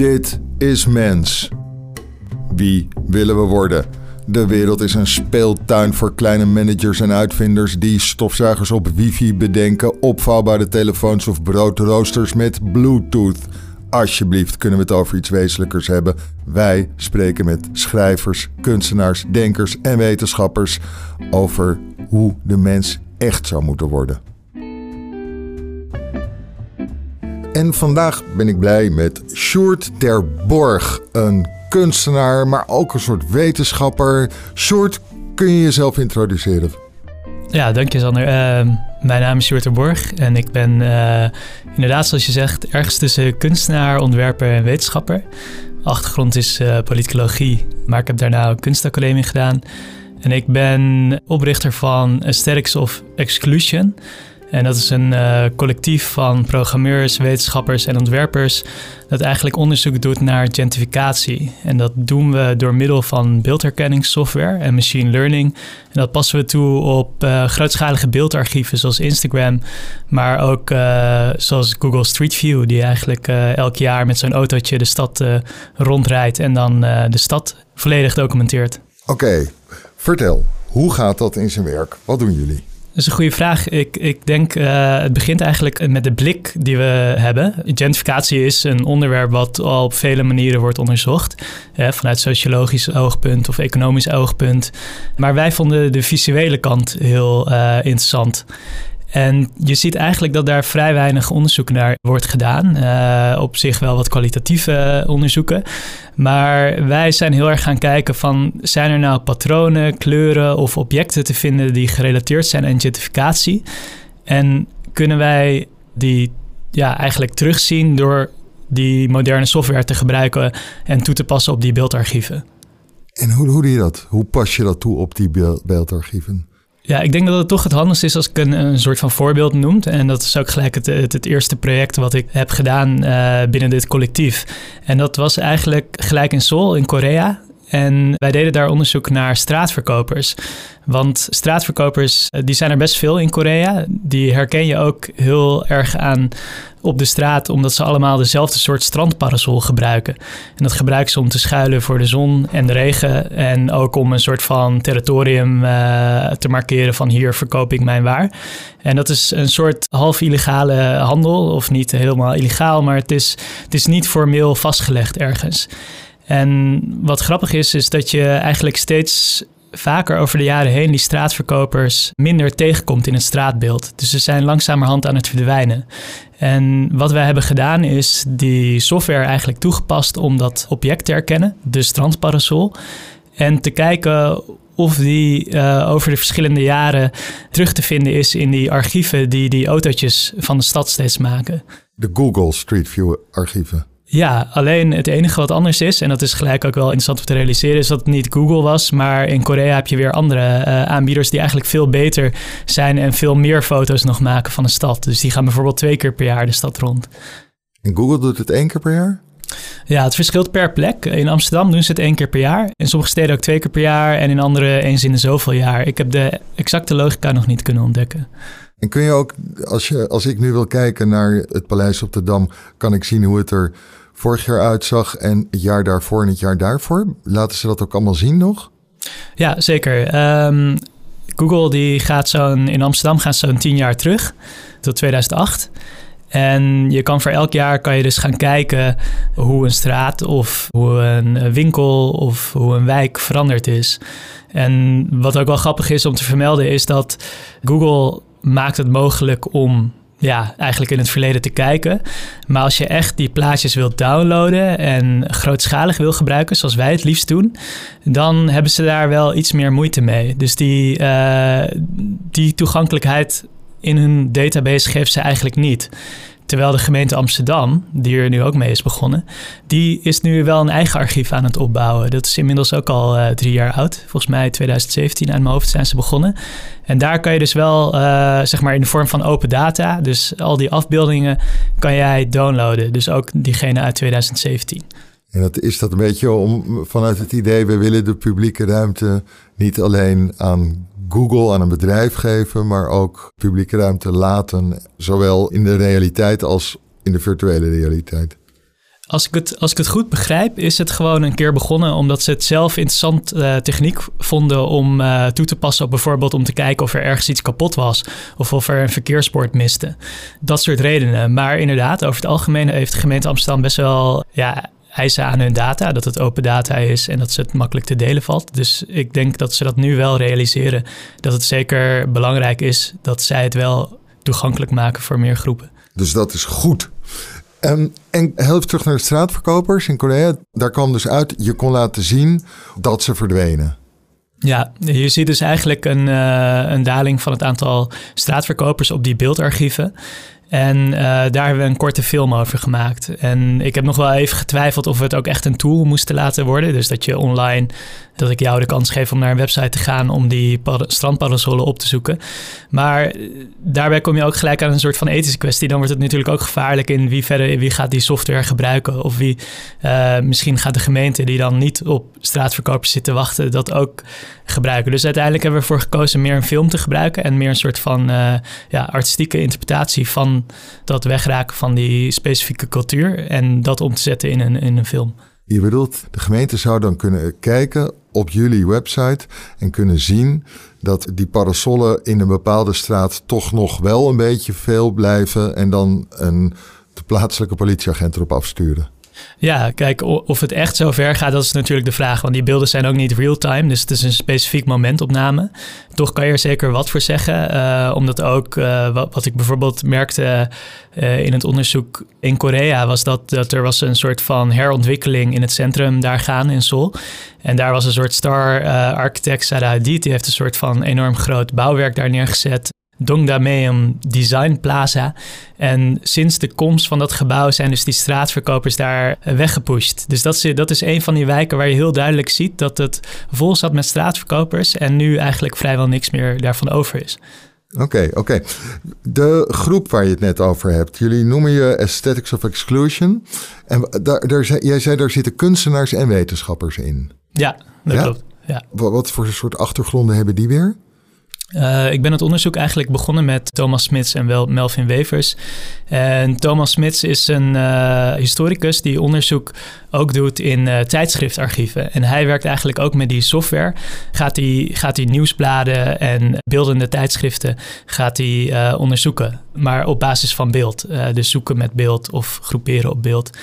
Dit is mens. Wie willen we worden? De wereld is een speeltuin voor kleine managers en uitvinders die stofzuigers op wifi bedenken, opvouwbare telefoons of broodroosters met Bluetooth. Alsjeblieft, kunnen we het over iets wezenlijkers hebben? Wij spreken met schrijvers, kunstenaars, denkers en wetenschappers over hoe de mens echt zou moeten worden. En vandaag ben ik blij met Sjoerd ter Borg, een kunstenaar, maar ook een soort wetenschapper. Sjoerd, kun je jezelf introduceren? Ja, dank je Sander. Uh, mijn naam is Sjoerd ter Borg en ik ben uh, inderdaad, zoals je zegt, ergens tussen kunstenaar, ontwerper en wetenschapper. Achtergrond is uh, politicologie, maar ik heb daarna een kunstacademie gedaan. En ik ben oprichter van Aesthetics of Exclusion. En dat is een uh, collectief van programmeurs, wetenschappers en ontwerpers dat eigenlijk onderzoek doet naar gentrificatie. En dat doen we door middel van beeldherkenningssoftware en machine learning. En dat passen we toe op uh, grootschalige beeldarchieven zoals Instagram, maar ook uh, zoals Google Street View, die eigenlijk elk jaar met zo'n autootje de stad rondrijdt en dan de stad volledig documenteert. Oké, vertel, hoe gaat dat in zijn werk? Wat doen jullie? Dat is een goede vraag. Ik, ik denk, uh, het begint eigenlijk met de blik die we hebben. Gentrificatie is een onderwerp wat al op vele manieren wordt onderzocht. Hè, vanuit sociologisch oogpunt of economisch oogpunt. Maar wij vonden de visuele kant heel uh, interessant. En je ziet eigenlijk dat daar vrij weinig onderzoek naar wordt gedaan. Uh, op zich wel wat kwalitatieve onderzoeken. Maar wij zijn heel erg gaan kijken van... zijn er nou patronen, kleuren of objecten te vinden... die gerelateerd zijn aan gentrificatie? En kunnen wij die ja, eigenlijk terugzien... door die moderne software te gebruiken... en toe te passen op die beeldarchieven? En hoe, hoe doe je dat? Hoe pas je dat toe op die beeldarchieven? Ja, ik denk dat het toch het handigste is als ik een, een soort van voorbeeld noem. En dat is ook gelijk het, het, eerste project wat ik heb gedaan uh, binnen dit collectief. En dat was eigenlijk gelijk in Seoul in Korea. En wij deden daar onderzoek naar straatverkopers. Want straatverkopers, eh, die zijn er best veel in Korea. Die herken je ook heel erg aan op de straat, omdat ze allemaal dezelfde soort strandparasol gebruiken. En dat gebruiken ze om te schuilen voor de zon en de regen. En ook om een soort van territorium uh, te markeren van hier verkoop ik mijn waar. En dat is een soort half illegale handel, of niet helemaal illegaal, maar het is, het is niet formeel vastgelegd ergens. En wat grappig is, is dat je eigenlijk steeds vaker over de jaren heen die straatverkopers minder tegenkomt in het straatbeeld. Dus ze zijn langzamerhand aan het verdwijnen. En wat wij hebben gedaan is die software eigenlijk toegepast om dat object te herkennen, de strandparasol. En te kijken of die uh, over de verschillende jaren terug te vinden is in die archieven die die autootjes van de stad steeds maken. De Google Street View archieven. Ja, alleen het enige wat anders is, en dat is gelijk ook wel interessant om te realiseren, is dat het niet Google was, maar in Korea heb je weer andere uh, aanbieders die eigenlijk veel beter zijn en veel meer foto's nog maken van een stad. Dus die gaan bijvoorbeeld twee keer per jaar de stad rond. En Google doet het één keer per jaar? Ja, het verschilt per plek. In Amsterdam doen ze het één keer per jaar. In sommige steden ook twee keer per jaar en in andere eens in de zoveel jaar. Ik heb de exacte logica nog niet kunnen ontdekken. En kun je ook, als, je, als ik nu wil kijken naar het Paleis op de Dam, kan ik zien hoe het er vorig jaar uitzag en het jaar daarvoor en het jaar daarvoor? Laten ze dat ook allemaal zien nog? Ja, zeker. Um, Google die gaat zo'n in Amsterdam gaat zo'n tien jaar terug tot 2008. En je kan voor elk jaar kan je dus gaan kijken hoe een straat of hoe een winkel of hoe een wijk veranderd is. En wat ook wel grappig is om te vermelden is dat Google maakt het mogelijk om ja, eigenlijk in het verleden te kijken. Maar als je echt die plaatjes wilt downloaden en grootschalig wil gebruiken, zoals wij het liefst doen, dan hebben ze daar wel iets meer moeite mee. Dus die, uh, die toegankelijkheid in hun database geeft ze eigenlijk niet. Terwijl de gemeente Amsterdam, die er nu ook mee is begonnen, die is nu wel een eigen archief aan het opbouwen. Dat is inmiddels ook al uh, drie jaar oud. Volgens mij 2017 aan mijn hoofd zijn ze begonnen. En daar kan je dus wel, uh, zeg maar in de vorm van open data, dus al die afbeeldingen kan jij downloaden. Dus ook diegene uit 2017. En dat is dat een beetje om, vanuit het idee, we willen de publieke ruimte niet alleen aan Google aan een bedrijf geven, maar ook publieke ruimte laten, zowel in de realiteit als in de virtuele realiteit. Als ik, het, als ik het goed begrijp, is het gewoon een keer begonnen omdat ze het zelf interessant uh, techniek vonden om uh, toe te passen op bijvoorbeeld om te kijken of er ergens iets kapot was of of er een verkeersbord miste. Dat soort redenen. Maar inderdaad, over het algemeen heeft de gemeente Amsterdam best wel ja, eisen aan hun data, dat het open data is en dat ze het makkelijk te delen valt. Dus ik denk dat ze dat nu wel realiseren. Dat het zeker belangrijk is dat zij het wel toegankelijk maken voor meer groepen. Dus dat is goed. Um, en heel even terug naar de straatverkopers in Korea. Daar kwam dus uit, je kon laten zien dat ze verdwenen. Ja, je ziet dus eigenlijk een, uh, een daling van het aantal straatverkopers op die beeldarchieven. En uh, daar hebben we een korte film over gemaakt. En ik heb nog wel even getwijfeld of we het ook echt een tool moesten laten worden. Dus dat je online, dat ik jou de kans geef om naar een website te gaan om die strandparasolen op te zoeken. Maar eh, daarbij kom je ook gelijk aan een soort van ethische kwestie. Dan wordt het natuurlijk ook gevaarlijk in wie verder, wie gaat die software gebruiken. Of wie, uh, misschien gaat de gemeente die dan niet op straatverkopers zit te wachten, dat ook gebruiken. Dus uiteindelijk hebben we ervoor gekozen meer een film te gebruiken en meer een soort van ja, artistieke interpretatie van dat wegraken van die specifieke cultuur en dat om te zetten in een, in een film. Je bedoelt, de gemeente zou dan kunnen kijken op jullie website en kunnen zien dat die parasollen in een bepaalde straat toch nog wel een beetje veel blijven en dan een de plaatselijke politieagent erop afsturen. Ja, kijk, of het echt zo ver gaat, dat is natuurlijk de vraag. Want die beelden zijn ook niet real-time, dus het is een specifiek momentopname. Toch kan je er zeker wat voor zeggen. Uh, omdat ook, uh, wat, ik bijvoorbeeld merkte uh, in het onderzoek in Korea... was dat, dat er was een soort van herontwikkeling in het centrum daar gaan in Seoul. En daar was een soort star architect, Sarah Hadid. Die heeft een soort van enorm groot bouwwerk daar neergezet. Dongdaemeum Design Plaza. En sinds de komst van dat gebouw zijn dus die straatverkopers daar weggepusht. Dus dat is, dat is een van die wijken waar je heel duidelijk ziet dat het vol zat met straatverkopers en nu eigenlijk vrijwel niks meer daarvan over is. Oké, oké. De groep waar je het net over hebt, jullie noemen je Aesthetics of Exclusion. En daar, daar, jij zei daar zitten kunstenaars en wetenschappers in. Ja, dat klopt. Ja. Wat voor soort achtergronden hebben die weer? Uh, ik ben het onderzoek eigenlijk begonnen met Thomas Smits en wel Melvin Wevers. En Thomas Smits is een uh, historicus die onderzoek ook doet in uh, tijdschriftarchieven. En hij werkt eigenlijk ook met die software. Gaat hij gaat nieuwsbladen en beeldende tijdschriften gaat hij, onderzoeken. Maar op basis van beeld. dus zoeken met beeld of groeperen op beeld.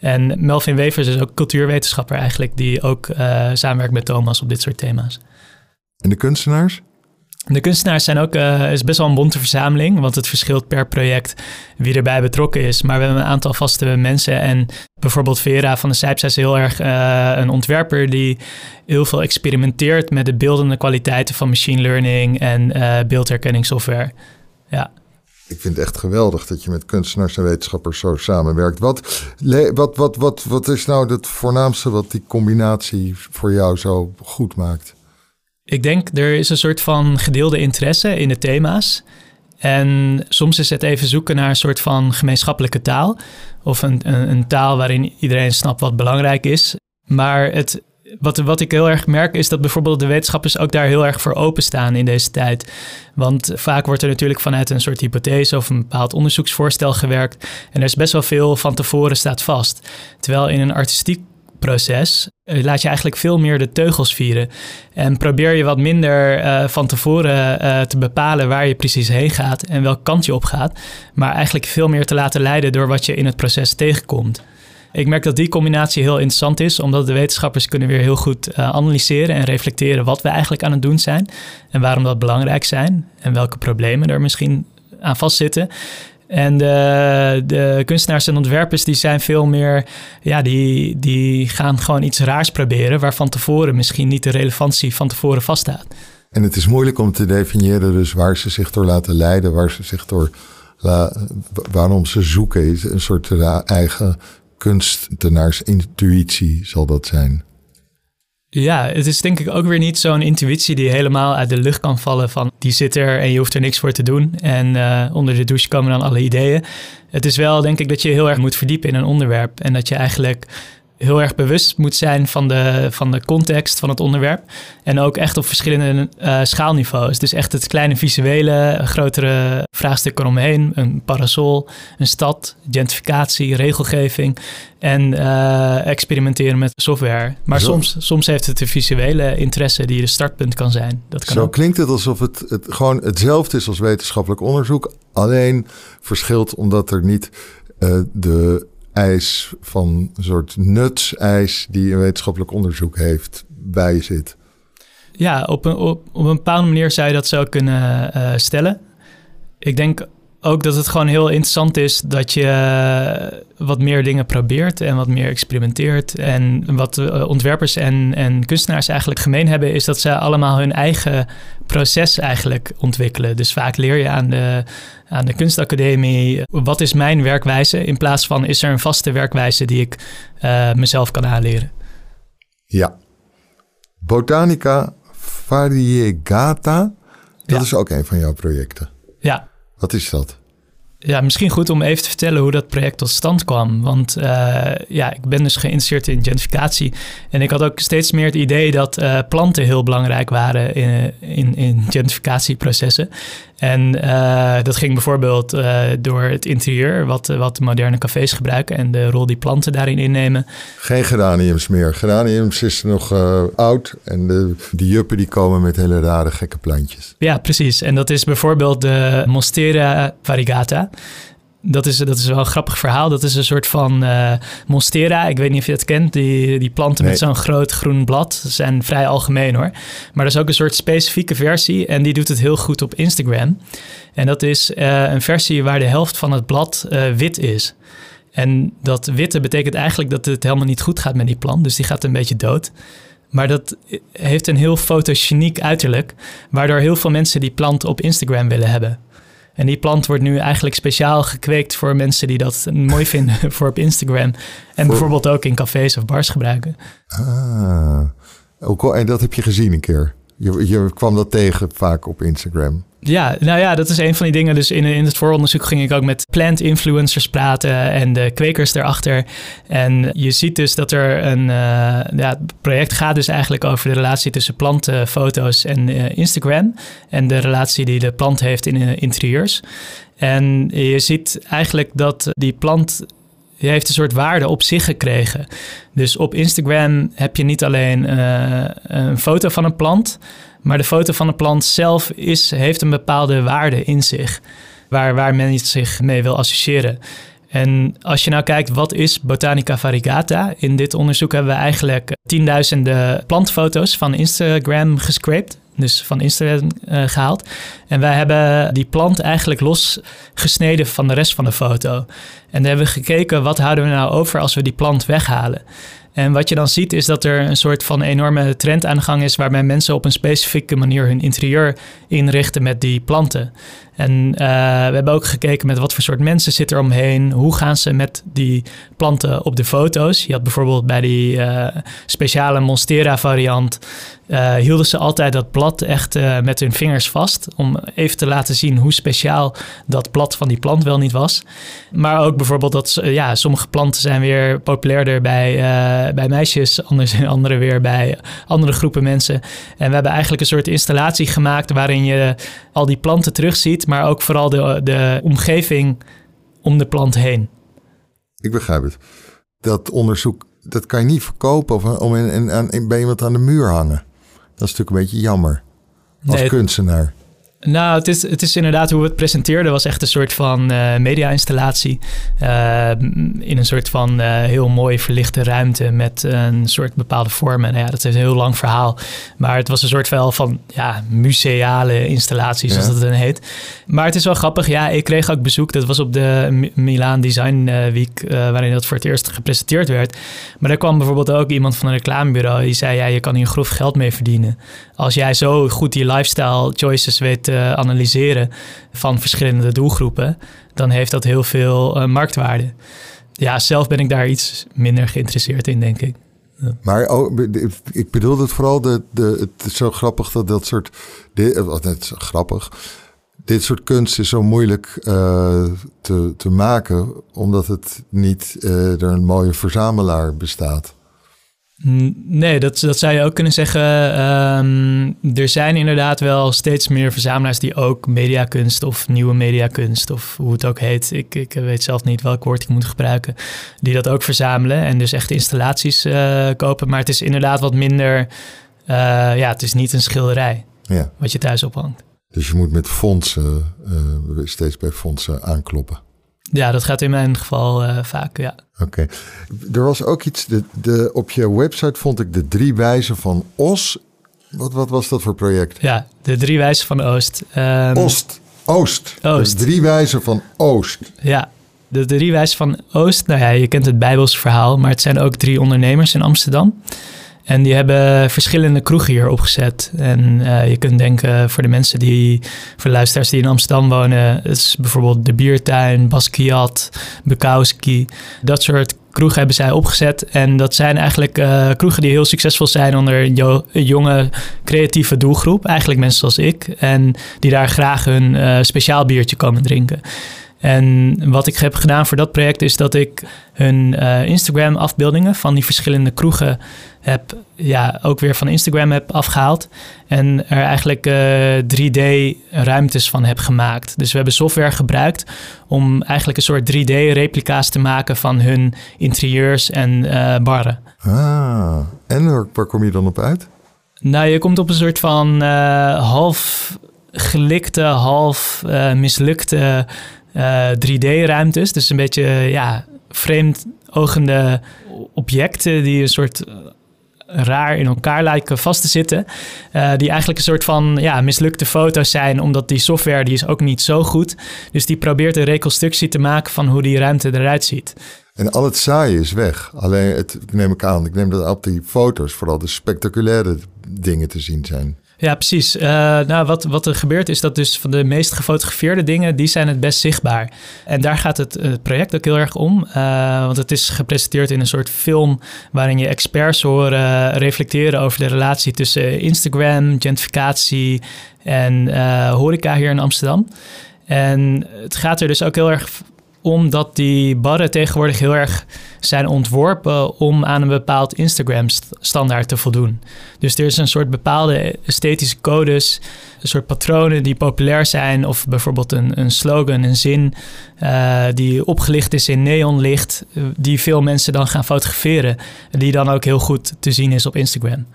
En Melvin Wevers is ook cultuurwetenschapper eigenlijk... die ook samenwerkt met Thomas op dit soort thema's. En de kunstenaars? De kunstenaars zijn ook uh, is best wel een bonte verzameling, want het verschilt per project wie erbij betrokken is. Maar we hebben een aantal vaste mensen. En bijvoorbeeld Vera van de Sijps is heel erg uh, een ontwerper die heel veel experimenteert met de beeldende kwaliteiten van machine learning en uh, beeldherkenningssoftware. Ja. Ik vind het echt geweldig dat je met kunstenaars en wetenschappers zo samenwerkt. Wat, wat, wat, wat, wat is nou het voornaamste wat die combinatie voor jou zo goed maakt? Ik denk er is een soort van gedeelde interesse in de thema's. En soms is het even zoeken naar een soort van gemeenschappelijke taal. Of een, een, taal waarin iedereen snapt wat belangrijk is. Maar het, wat, wat ik heel erg merk is dat bijvoorbeeld de wetenschappers ook daar heel erg voor openstaan in deze tijd. Want vaak wordt er natuurlijk vanuit een soort hypothese of een bepaald onderzoeksvoorstel gewerkt. En er is best wel veel van tevoren staat vast. Terwijl in een artistiek proces eh, laat je eigenlijk veel meer de teugels vieren. En probeer je wat minder uh, van tevoren uh, te bepalen waar je precies heen gaat en welke kant je op gaat. Maar eigenlijk veel meer te laten leiden door wat je in het proces tegenkomt. Ik merk dat die combinatie heel interessant is, omdat de wetenschappers kunnen weer heel goed analyseren en reflecteren wat we eigenlijk aan het doen zijn en waarom dat belangrijk zijn en welke problemen er misschien aan vastzitten. En de, de, kunstenaars en ontwerpers die zijn veel meer, ja, die, die gaan gewoon iets raars proberen waarvan tevoren misschien niet de relevantie van tevoren vaststaat. En het is moeilijk om te definiëren dus waar ze zich door laten leiden, waar ze zich door, waarom ze zoeken. Een soort eigen kunstenaarsintuïtie zal dat zijn. Ja, het is denk ik ook weer niet zo'n intuïtie die helemaal uit de lucht kan vallen van die zit er en je hoeft er niks voor te doen. En uh, onder de douche komen dan alle ideeën. Het is wel denk ik dat je heel erg moet verdiepen in een onderwerp en dat je eigenlijk heel erg bewust moet zijn van de, van de context van het onderwerp. En ook echt op verschillende uh, schaalniveaus. Dus echt het kleine visuele, grotere vraagstukken eromheen. Een parasol, een stad, gentrificatie, regelgeving. En uh, experimenteren met software. Maar soms, soms heeft het de visuele interesse die de startpunt kan zijn. Dat kan Zo klinkt het alsof het, het gewoon hetzelfde is als wetenschappelijk onderzoek. Alleen verschilt omdat er niet uh, de eis van een soort nutseis die een wetenschappelijk onderzoek heeft bij zit. Ja, op een, op, op een bepaalde manier zou je dat zo kunnen uh, stellen. Ik denk ook dat het gewoon heel interessant is dat je eh, wat meer dingen probeert en wat meer experimenteert. En wat eh, ontwerpers en, en kunstenaars eigenlijk gemeen hebben, is dat ze allemaal hun eigen proces eigenlijk ontwikkelen. Dus vaak leer je aan de, aan de kunstacademie, wat is mijn werkwijze? In plaats van, is er een vaste werkwijze die ik uh, mezelf kan aanleren? Ja. Botanica variegata, dat ja. is ook een van jouw projecten. Wat is dat? Ja, misschien goed om even te vertellen hoe dat project tot stand kwam. Want uh, ja, ik ben dus geïnteresseerd in gentrificatie. En ik had ook steeds meer het idee dat uh, planten heel belangrijk waren in, in, in gentrificatieprocessen. En uh, dat ging bijvoorbeeld door het interieur, wat, wat moderne cafés gebruiken en de rol die planten daarin innemen. Geen geraniums meer. Geraniums is nog oud en de, die juppen die komen met hele rare gekke plantjes. Ja, precies. En dat is bijvoorbeeld de Monstera variegata. Dat is, dat is wel een grappig verhaal. Dat is een soort van uh, monstera. Ik weet niet of je het kent. Die, die planten nee. met zo'n groot groen blad. Zijn vrij algemeen hoor. Maar er is ook een soort specifieke versie. En die doet het heel goed op Instagram. En dat is uh, een versie waar de helft van het blad uh, wit is. En dat witte betekent eigenlijk dat het helemaal niet goed gaat met die plant. Dus die gaat een beetje dood. Maar dat heeft een heel fotogeniek uiterlijk. Waardoor heel veel mensen die plant op Instagram willen hebben. En die plant wordt nu eigenlijk speciaal gekweekt voor mensen die dat mooi vinden voor op Instagram. En bijvoorbeeld ook in cafés of bars gebruiken. Ah, ook al, en dat heb je gezien een keer. Je, je kwam dat tegen vaak op Instagram. Ja, nou ja, dat is een van die dingen. Dus in, in het vooronderzoek ging ik ook met plant influencers praten en de kwekers erachter. En je ziet dus dat er een. Uh, ja, het project gaat dus eigenlijk over de relatie tussen plantenfoto's en uh, Instagram. En de relatie die de plant heeft in uh, interieurs. En je ziet eigenlijk dat die plant heeft een soort waarde op zich gekregen. Dus op Instagram heb je niet alleen uh, een foto van een plant, maar de foto van de plant zelf is, heeft een bepaalde waarde in zich, waar, waar men zich mee wil associëren. En als je nou kijkt, wat is Botanica variegata? In dit onderzoek hebben we eigenlijk tienduizenden plantfoto's van Instagram gescraped. Dus van Instagram uh, gehaald. En wij hebben die plant eigenlijk losgesneden van de rest van de foto. En dan hebben we gekeken, wat houden we nou over als we die plant weghalen? En wat je dan ziet is dat er een soort van enorme trend aan gang is waarbij mensen op een specifieke manier hun interieur inrichten met die planten. En uh, we hebben ook gekeken met wat voor soort mensen zit er omheen. Hoe gaan ze met die planten op de foto's? Je had bijvoorbeeld bij die uh, speciale Monstera variant... Uh, hielden ze altijd dat blad echt met hun vingers vast... om even te laten zien hoe speciaal dat blad van die plant wel niet was. Maar ook bijvoorbeeld dat ja, sommige planten zijn weer populairder bij, bij meisjes... Anders, andere weer bij andere groepen mensen. En we hebben eigenlijk een soort installatie gemaakt... waarin je al die planten terugziet maar ook vooral de, de omgeving om de plant heen. Ik begrijp het. Dat onderzoek, dat kan je niet verkopen of om in, bij iemand aan de muur hangen. Dat is natuurlijk een beetje jammer als kunstenaar. Nou, het is, het is inderdaad hoe we het presenteerden, was echt een soort van uh, media-installatie. Uh, in een soort van uh, heel mooi verlichte ruimte met een soort bepaalde vormen. Nou ja, dat is een heel lang verhaal. Maar het was een soort wel van ja, museale installatie, zoals ja. dat dan heet. Maar het is wel grappig. Ja, ik kreeg ook bezoek. Dat was op de Milaan Design Week, waarin dat voor het eerst gepresenteerd werd. Maar daar kwam bijvoorbeeld ook iemand van een reclamebureau. Die zei, ja, je kan hier grof geld mee verdienen. Als jij zo goed die lifestyle choices weet analyseren van verschillende doelgroepen, dan heeft dat heel veel uh, marktwaarde. Ja, zelf ben ik daar iets minder geïnteresseerd in, denk ik. Maar oh, ik bedoel het vooral, de, de, het is zo grappig dat dat soort. Het is grappig. dit soort kunst is zo moeilijk uh, te, te maken, omdat het niet uh, er een mooie verzamelaar bestaat. Nee, dat, dat zou je ook kunnen zeggen. Um, er zijn inderdaad wel steeds meer verzamelaars die ook mediakunst of nieuwe mediakunst of hoe het ook heet. Ik, ik weet zelf niet welk woord ik moet gebruiken. Die dat ook verzamelen en dus echt installaties uh, kopen. Maar het is inderdaad wat minder. Uh, ja, het is niet een schilderij ja. wat je thuis ophangt. Dus je moet met fondsen, uh, steeds bij fondsen aankloppen. Ja, dat gaat in mijn geval uh, vaak, ja. Oké. Er was ook iets, de, de, op je website vond ik de drie wijzen van Os. Wat, wat was dat voor project? Ja, de drie wijzen van Oost. Um, Oost. Oost. Oost. De drie wijzen van Oost. Ja, de drie wijzen van Oost. Nou ja, je kent het Bijbels verhaal, maar het zijn ook drie ondernemers in Amsterdam. En die hebben verschillende kroegen hier opgezet. En uh, je kunt denken voor de mensen die, voor de luisteraars die in Amsterdam wonen, is bijvoorbeeld de Biertuin, Basquiat, Bukowski. Dat soort kroegen hebben zij opgezet. En dat zijn eigenlijk uh, kroegen die heel succesvol zijn onder een jonge creatieve doelgroep. Eigenlijk mensen zoals ik. En die daar graag hun uh, speciaal biertje komen drinken. En wat ik heb gedaan voor dat project is dat ik hun uh, Instagram afbeeldingen van die verschillende kroegen heb, ja, ook weer van Instagram heb afgehaald. En er eigenlijk uh, eh, 3D ruimtes van heb gemaakt. Dus we hebben software gebruikt om eigenlijk een soort 3D replica's te maken van hun interieurs en uh, barren. Ah, en waar kom je dan op uit? Nou, je komt op een soort van half gelikte, half mislukte 3D-ruimtes. Eh, dus een beetje ja, vreemd ogende objecten die een soort eh, raar in elkaar lijken vast te zitten. Die eigenlijk een soort van ja, mislukte foto's zijn, omdat die software die is ook niet zo goed. Dus die probeert een reconstructie te maken van hoe die ruimte eruit ziet. En al het saaie is weg. Alleen, het neem ik aan, ik neem dat op die foto's vooral de spectaculaire dingen te zien zijn. Ja, precies. Uh, nou, wat, wat er gebeurt is dat dus van de meest gefotografeerde dingen, die zijn het best zichtbaar. En daar gaat het, project ook heel erg om. Uh, want het is gepresenteerd in een soort film waarin je experts horen reflecteren over de relatie tussen Instagram, gentrificatie en uh, horeca hier in Amsterdam. En het gaat er dus ook heel erg omdat die barren tegenwoordig heel erg zijn ontworpen om aan een bepaald Instagram-standaard te voldoen. Dus er is een soort bepaalde esthetische codes, een soort patronen die populair zijn, of bijvoorbeeld een, een slogan, een zin uh, die opgelicht is in neonlicht, uh, die veel mensen dan gaan fotograferen, die dan ook heel goed te zien is op Instagram.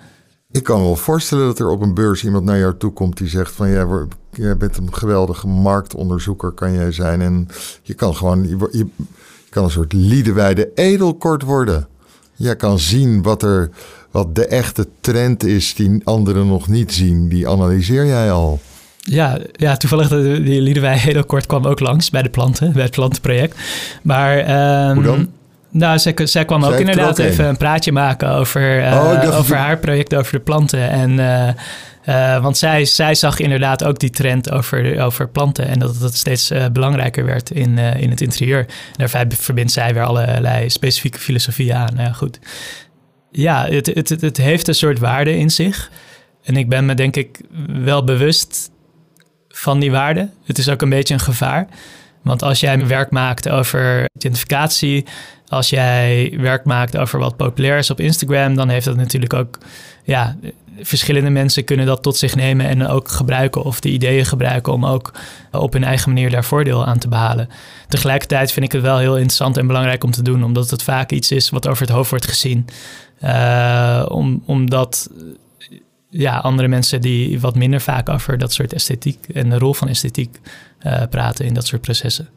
Ik kan me wel voorstellen dat er op een beurs iemand naar jou toe komt die zegt van jij, jij bent een geweldige marktonderzoeker kan jij zijn en je kan gewoon je, je kan een soort Liedewijde edelkort worden. Jij kan zien wat er wat de echte trend is die anderen nog niet zien. Die analyseer jij al. Ja, ja toevallig de, die Liedewij Edelkort kwam ook langs bij de planten, bij het plantenproject. Maar um, Hoe dan? Nou, zij, zij kwam ook inderdaad even een praatje maken over, uh, over haar project over de planten. En, uh, uh, want zij, zij zag inderdaad ook die trend over, over planten en dat het steeds belangrijker werd in, in het interieur. En daarbij verbindt zij weer allerlei specifieke filosofieën aan. Nou ja, goed. Ja, het, het, het, het heeft een soort waarde in zich. En ik ben me denk ik wel bewust van die waarde. Het is ook een beetje een gevaar. Want als jij werk maakt over identificatie, als jij werk maakt over wat populair is op Instagram, dan heeft dat natuurlijk ook, ja, verschillende mensen kunnen dat tot zich nemen en ook gebruiken of de ideeën gebruiken om ook op hun eigen manier daar voordeel aan te behalen. Tegelijkertijd vind ik het wel heel interessant en belangrijk om te doen, omdat het vaak iets is wat over het hoofd wordt gezien. Uh, om, omdat ja, andere mensen die wat minder vaak over dat soort esthetiek en de rol van esthetiek uh, praten in dat soort processen.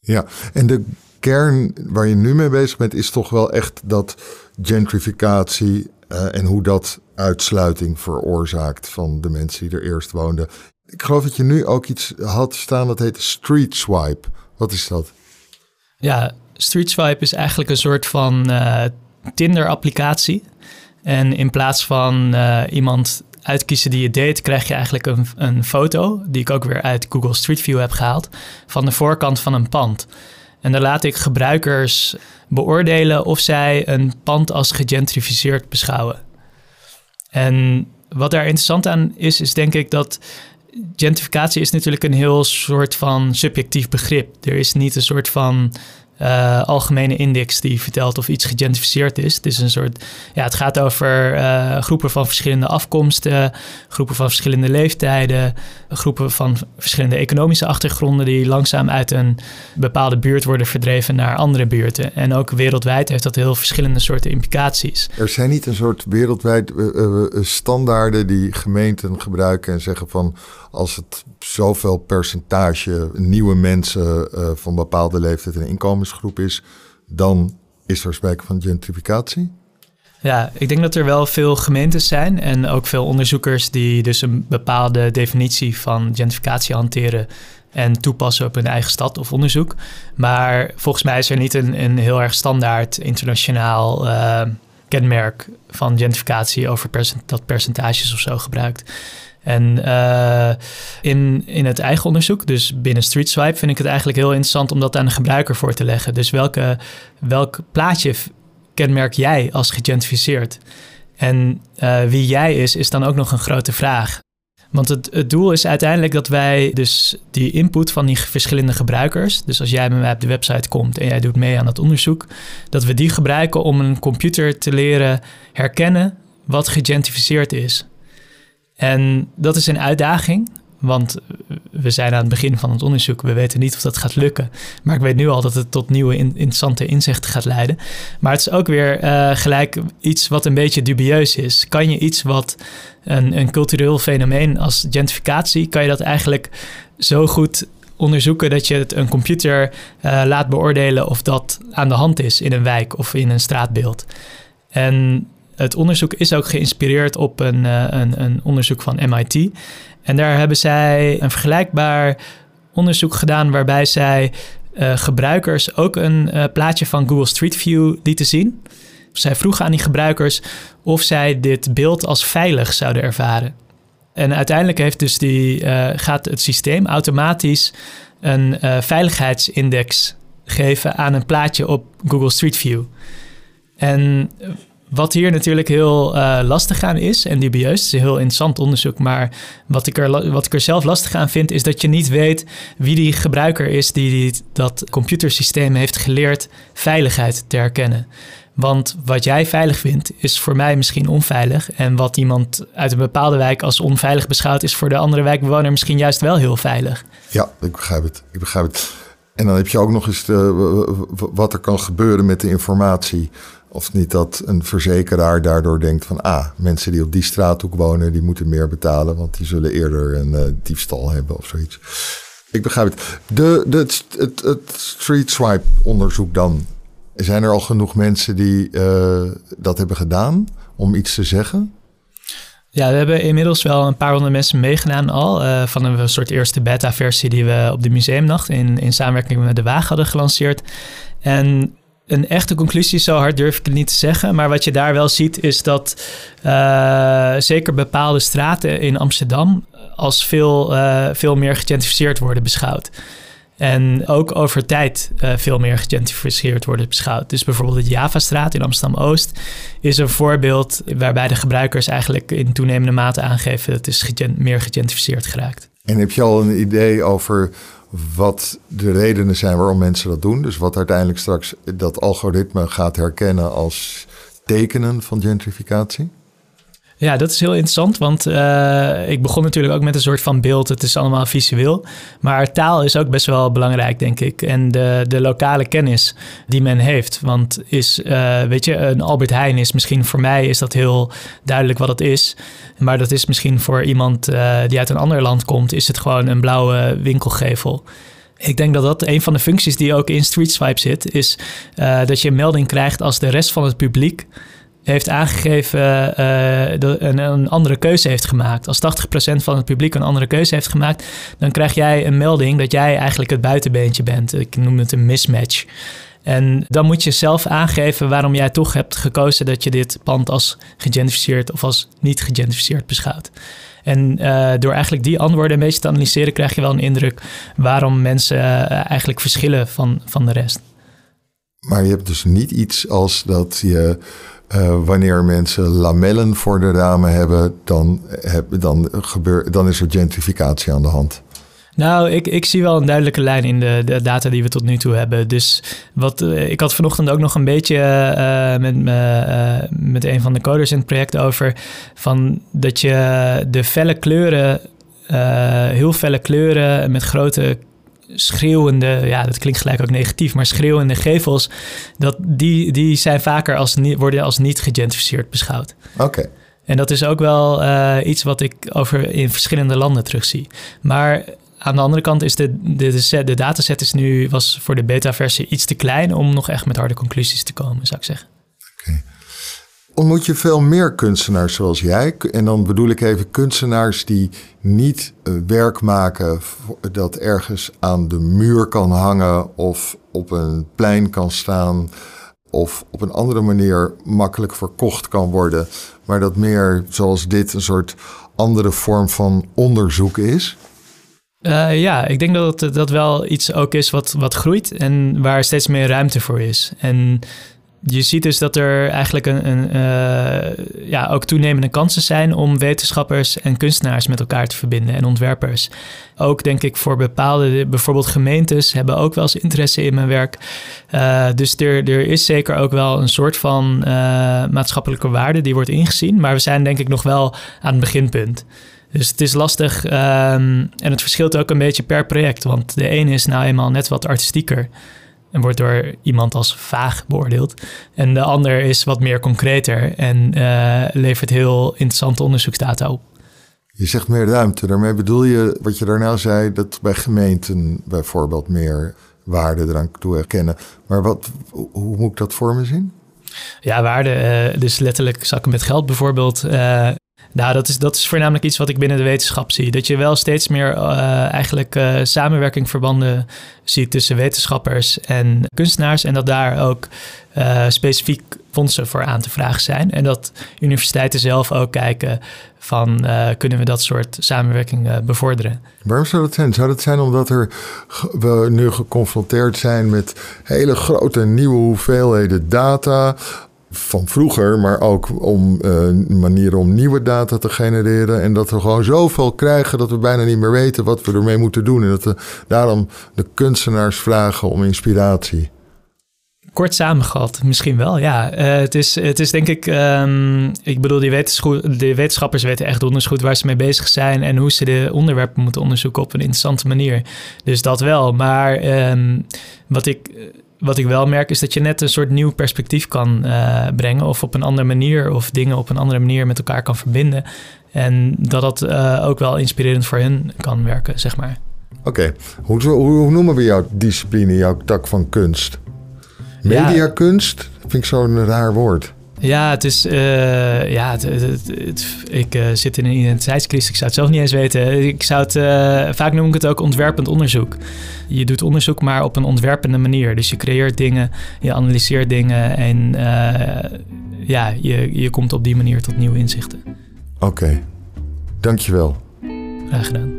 Ja, en de kern waar je nu mee bezig bent, is toch wel echt dat gentrificatie uh, en hoe dat uitsluiting veroorzaakt van de mensen die er eerst woonden. Ik geloof dat je nu ook iets had staan dat heet Street Swipe. Wat is dat? Ja, Street Swipe is eigenlijk een soort van uh, Tinder-applicatie. En in plaats van uh, iemand uitkiezen die je date, krijg je eigenlijk een, een foto, die ik ook weer uit Google Street View heb gehaald, van de voorkant van een pand. En dan laat ik gebruikers beoordelen of zij een pand als gegentrificeerd beschouwen. En wat daar interessant aan is, is denk ik dat gentrificatie is natuurlijk een heel soort van subjectief begrip. Er is niet een soort van uh, algemene index die vertelt of iets gegentrificeerd is. Het is een soort, ja, het gaat over uh, groepen van verschillende afkomsten, groepen van verschillende leeftijden, groepen van verschillende economische achtergronden die langzaam uit een bepaalde buurt worden verdreven naar andere buurten. En ook wereldwijd heeft dat heel verschillende soorten implicaties. Er zijn niet een soort wereldwijd uh, standaarden die gemeenten gebruiken en zeggen van als het zoveel percentage nieuwe mensen van bepaalde leeftijd en inkomensgroep is, dan is er sprake van gentrificatie? Ja, ik denk dat er wel veel gemeentes zijn en ook veel onderzoekers die dus een bepaalde definitie van gentrificatie hanteren en toepassen op hun eigen stad of onderzoek. Maar volgens mij is er niet een, een heel erg standaard internationaal uh, kenmerk van gentrificatie over dat percentages of zo gebruikt. En uh, in, in het eigen onderzoek, dus binnen StreetSwipe, vind ik het eigenlijk heel interessant om dat aan de gebruiker voor te leggen. Dus welke, welk plaatje kenmerk jij als gegentrificeerd? En uh, wie jij is, is dan ook nog een grote vraag. Want het, het doel is uiteindelijk dat wij dus die input van die verschillende gebruikers, dus als jij bij mij op de website komt en jij doet mee aan dat onderzoek, dat we die gebruiken om een computer te leren herkennen wat gegentrificeerd is. En dat is een uitdaging, want we zijn aan het begin van het onderzoek. We weten niet of dat gaat lukken. Maar ik weet nu al dat het tot nieuwe interessante inzichten gaat leiden. Maar het is ook weer uh, gelijk iets wat een beetje dubieus is. Kan je iets wat een, een cultureel fenomeen als gentrificatie, kan je dat eigenlijk zo goed onderzoeken dat je het een computer uh, laat beoordelen of dat aan de hand is in een wijk of in een straatbeeld. En het onderzoek is ook geïnspireerd op een, uh, een, een, onderzoek van MIT. En daar hebben zij een vergelijkbaar onderzoek gedaan waarbij zij uh, gebruikers ook een uh, plaatje van Google Street View lieten zien. Zij vroegen aan die gebruikers of zij dit beeld als veilig zouden ervaren. En uiteindelijk heeft dus die, gaat het systeem automatisch een veiligheidsindex geven aan een plaatje op Google Street View. En wat hier natuurlijk heel uh, lastig aan is en dubieus, het is een heel interessant onderzoek, maar wat ik, er, wat ik er zelf lastig aan vind, is dat je niet weet wie die gebruiker is die, dat computersysteem heeft geleerd veiligheid te herkennen. Want wat jij veilig vindt, is voor mij misschien onveilig. En wat iemand uit een bepaalde wijk als onveilig beschouwt, is voor de andere wijkbewoner misschien juist wel heel veilig. Ja, ik begrijp het. Ik begrijp het. En dan heb je ook nog eens wat er kan gebeuren met de informatie of niet dat een verzekeraar daardoor denkt van... ah, mensen die op die straathoek wonen, die moeten meer betalen... want die zullen eerder een uh, diefstal hebben of zoiets. Ik begrijp het. De, de, het, het street swipe onderzoek dan. Zijn er al genoeg mensen die uh, dat hebben gedaan om iets te zeggen? Ja, we hebben inmiddels wel een paar honderd mensen meegedaan al. Uh, van een soort eerste beta-versie die we op de museumnacht in, in samenwerking met De Waag hadden gelanceerd. En een echte conclusie, zo hard durf ik het niet te zeggen. Maar wat je daar wel ziet, is dat uh, zeker bepaalde straten in Amsterdam als veel, uh, veel meer gegentrificeerd worden beschouwd. En ook over tijd uh, veel meer gegentrificeerd worden beschouwd. Dus bijvoorbeeld het Javastraat in Amsterdam-Oost is een voorbeeld waarbij de gebruikers eigenlijk in toenemende mate aangeven dat het is meer gegentrificeerd geraakt. En heb je al een idee over wat de redenen zijn waarom mensen dat doen. Dus wat uiteindelijk straks dat algoritme gaat herkennen als tekenen van gentrificatie. Ja, dat is heel interessant, want uh, ik begon natuurlijk ook met een soort van beeld. Het is allemaal visueel. Maar taal is ook best wel belangrijk, denk ik. En de, de lokale kennis die men heeft. Want is, uh, weet je, een Albert Heijn is misschien voor mij is dat heel duidelijk wat het is. Maar dat is misschien voor iemand uh, die uit een ander land komt, is het gewoon een blauwe winkelgevel. Ik denk dat dat een van de functies die ook in Street Swipe zit, is dat je een melding krijgt als de rest van het publiek heeft aangegeven uh, een, een, andere keuze heeft gemaakt. Als 80% van het publiek een andere keuze heeft gemaakt, dan krijg jij een melding dat jij eigenlijk het buitenbeentje bent. Ik noem het een mismatch. En dan moet je zelf aangeven waarom jij toch hebt gekozen dat je dit pand als gegentrificeerd of als niet gegentrificeerd beschouwt. En uh, door eigenlijk die antwoorden een beetje te analyseren, krijg je wel een indruk waarom mensen uh, eigenlijk verschillen van, van de rest. Maar je hebt dus niet iets als dat je Uh, wanneer mensen lamellen voor de ramen hebben, dan, dan, gebeur, dan is er gentrificatie aan de hand. Nou, ik, ik zie wel een duidelijke lijn in de, de data die we tot nu toe hebben. Dus wat, uh, ik had vanochtend ook nog een beetje uh, met, met een van de coders in het project over. Van dat je de felle kleuren, heel felle kleuren met grote schreeuwende, ja, dat klinkt gelijk ook negatief, maar schreeuwende gevels, dat die, die zijn vaker als, worden als niet gegentrificeerd beschouwd. Oké. En dat is ook wel uh, iets wat ik over in verschillende landen terugzie. Maar aan de andere kant is de, de, de, set, de dataset is nu, was voor de beta-versie iets te klein om nog echt met harde conclusies te komen, zou ik zeggen. Ontmoet je veel meer kunstenaars zoals jij? En dan bedoel ik even kunstenaars die niet uh, werk maken dat ergens aan de muur kan hangen of op een plein kan staan of op een andere manier makkelijk verkocht kan worden, maar dat meer zoals dit een soort andere vorm van onderzoek is? Uh, ja, ik denk dat dat wel iets ook is wat, wat groeit en waar steeds meer ruimte voor is. En je ziet dus dat er eigenlijk een, een uh, ja, ook toenemende kansen zijn om wetenschappers en kunstenaars met elkaar te verbinden en ontwerpers. Ook denk ik voor bepaalde, bijvoorbeeld gemeentes, hebben ook wel eens interesse in mijn werk. Uh, dus er, er is zeker ook wel een soort van uh, maatschappelijke waarde die wordt ingezien. Maar we zijn denk ik nog wel aan het beginpunt. Dus het is lastig um, en het verschilt ook een beetje per project. Want de ene is nou eenmaal net wat artistieker en wordt door iemand als vaag beoordeeld. En de ander is wat meer concreter en uh, levert heel interessante onderzoeksdata op. Je zegt meer ruimte. Daarmee bedoel je wat je daarna zei, dat bij gemeenten bijvoorbeeld meer waarde eraan toe herkennen. Maar wat, hoe moet ik dat voor me zien? Ja, waarde. Uh, dus letterlijk zakken met geld bijvoorbeeld. Uh, nou, dat is, dat is voornamelijk iets wat ik binnen de wetenschap zie. Dat je wel steeds meer uh, eigenlijk uh, samenwerkingverbanden ziet tussen wetenschappers en kunstenaars. En dat daar ook uh, specifiek fondsen voor aan te vragen zijn. En dat universiteiten zelf ook kijken van kunnen we dat soort samenwerking bevorderen. Waarom zou dat zijn? Zou dat zijn omdat er, we nu geconfronteerd zijn met hele grote nieuwe hoeveelheden data van vroeger, maar ook om uh, manieren om nieuwe data te genereren. En dat we gewoon zoveel krijgen dat we bijna niet meer weten wat we ermee moeten doen. En dat we daarom de kunstenaars vragen om inspiratie. Kort samengevat, misschien wel, ja. Uh, het, is, het is denk ik, um, ik bedoel, die de wetenschappers weten echt donders goed waar ze mee bezig zijn en hoe ze de onderwerpen moeten onderzoeken op een interessante manier. Dus dat wel. Maar um, wat ik wat ik wel merk is dat je net een soort nieuw perspectief kan uh, brengen. Of op een andere manier. Of dingen op een andere manier met elkaar kan verbinden. En dat dat uh, ook wel inspirerend voor hen kan werken, zeg maar. Oké, okay. hoe, hoe, noemen we jouw discipline, jouw tak van kunst? Mediakunst? Ja. Vind ik zo'n raar woord. Ja, het is. Uh, ja, het, het, ik uh, zit in een identiteitscrisis. Ik zou het zelf niet eens weten. Ik zou het. Uh, vaak noem ik het ook ontwerpend onderzoek. Je doet onderzoek, maar op een ontwerpende manier. Dus je creëert dingen, je analyseert dingen en ja, je, je komt op die manier tot nieuwe inzichten. Oké, okay. dankjewel. Graag gedaan.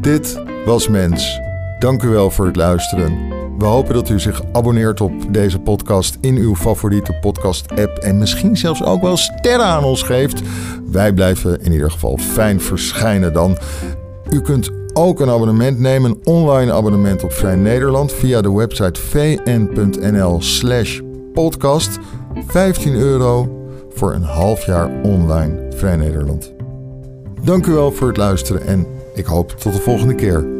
Dit was Mens. Dank u wel voor het luisteren. We hopen dat u zich abonneert op deze podcast in uw favoriete podcast-app en misschien zelfs ook wel sterren aan ons geeft. Wij blijven in ieder geval fijn verschijnen dan. U kunt ook een abonnement nemen, een online abonnement op Vrij Nederland via de website vn.nl/slash podcast. 15 euro voor een half jaar online Vrij Nederland. Dank u wel voor het luisteren en ik hoop tot de volgende keer.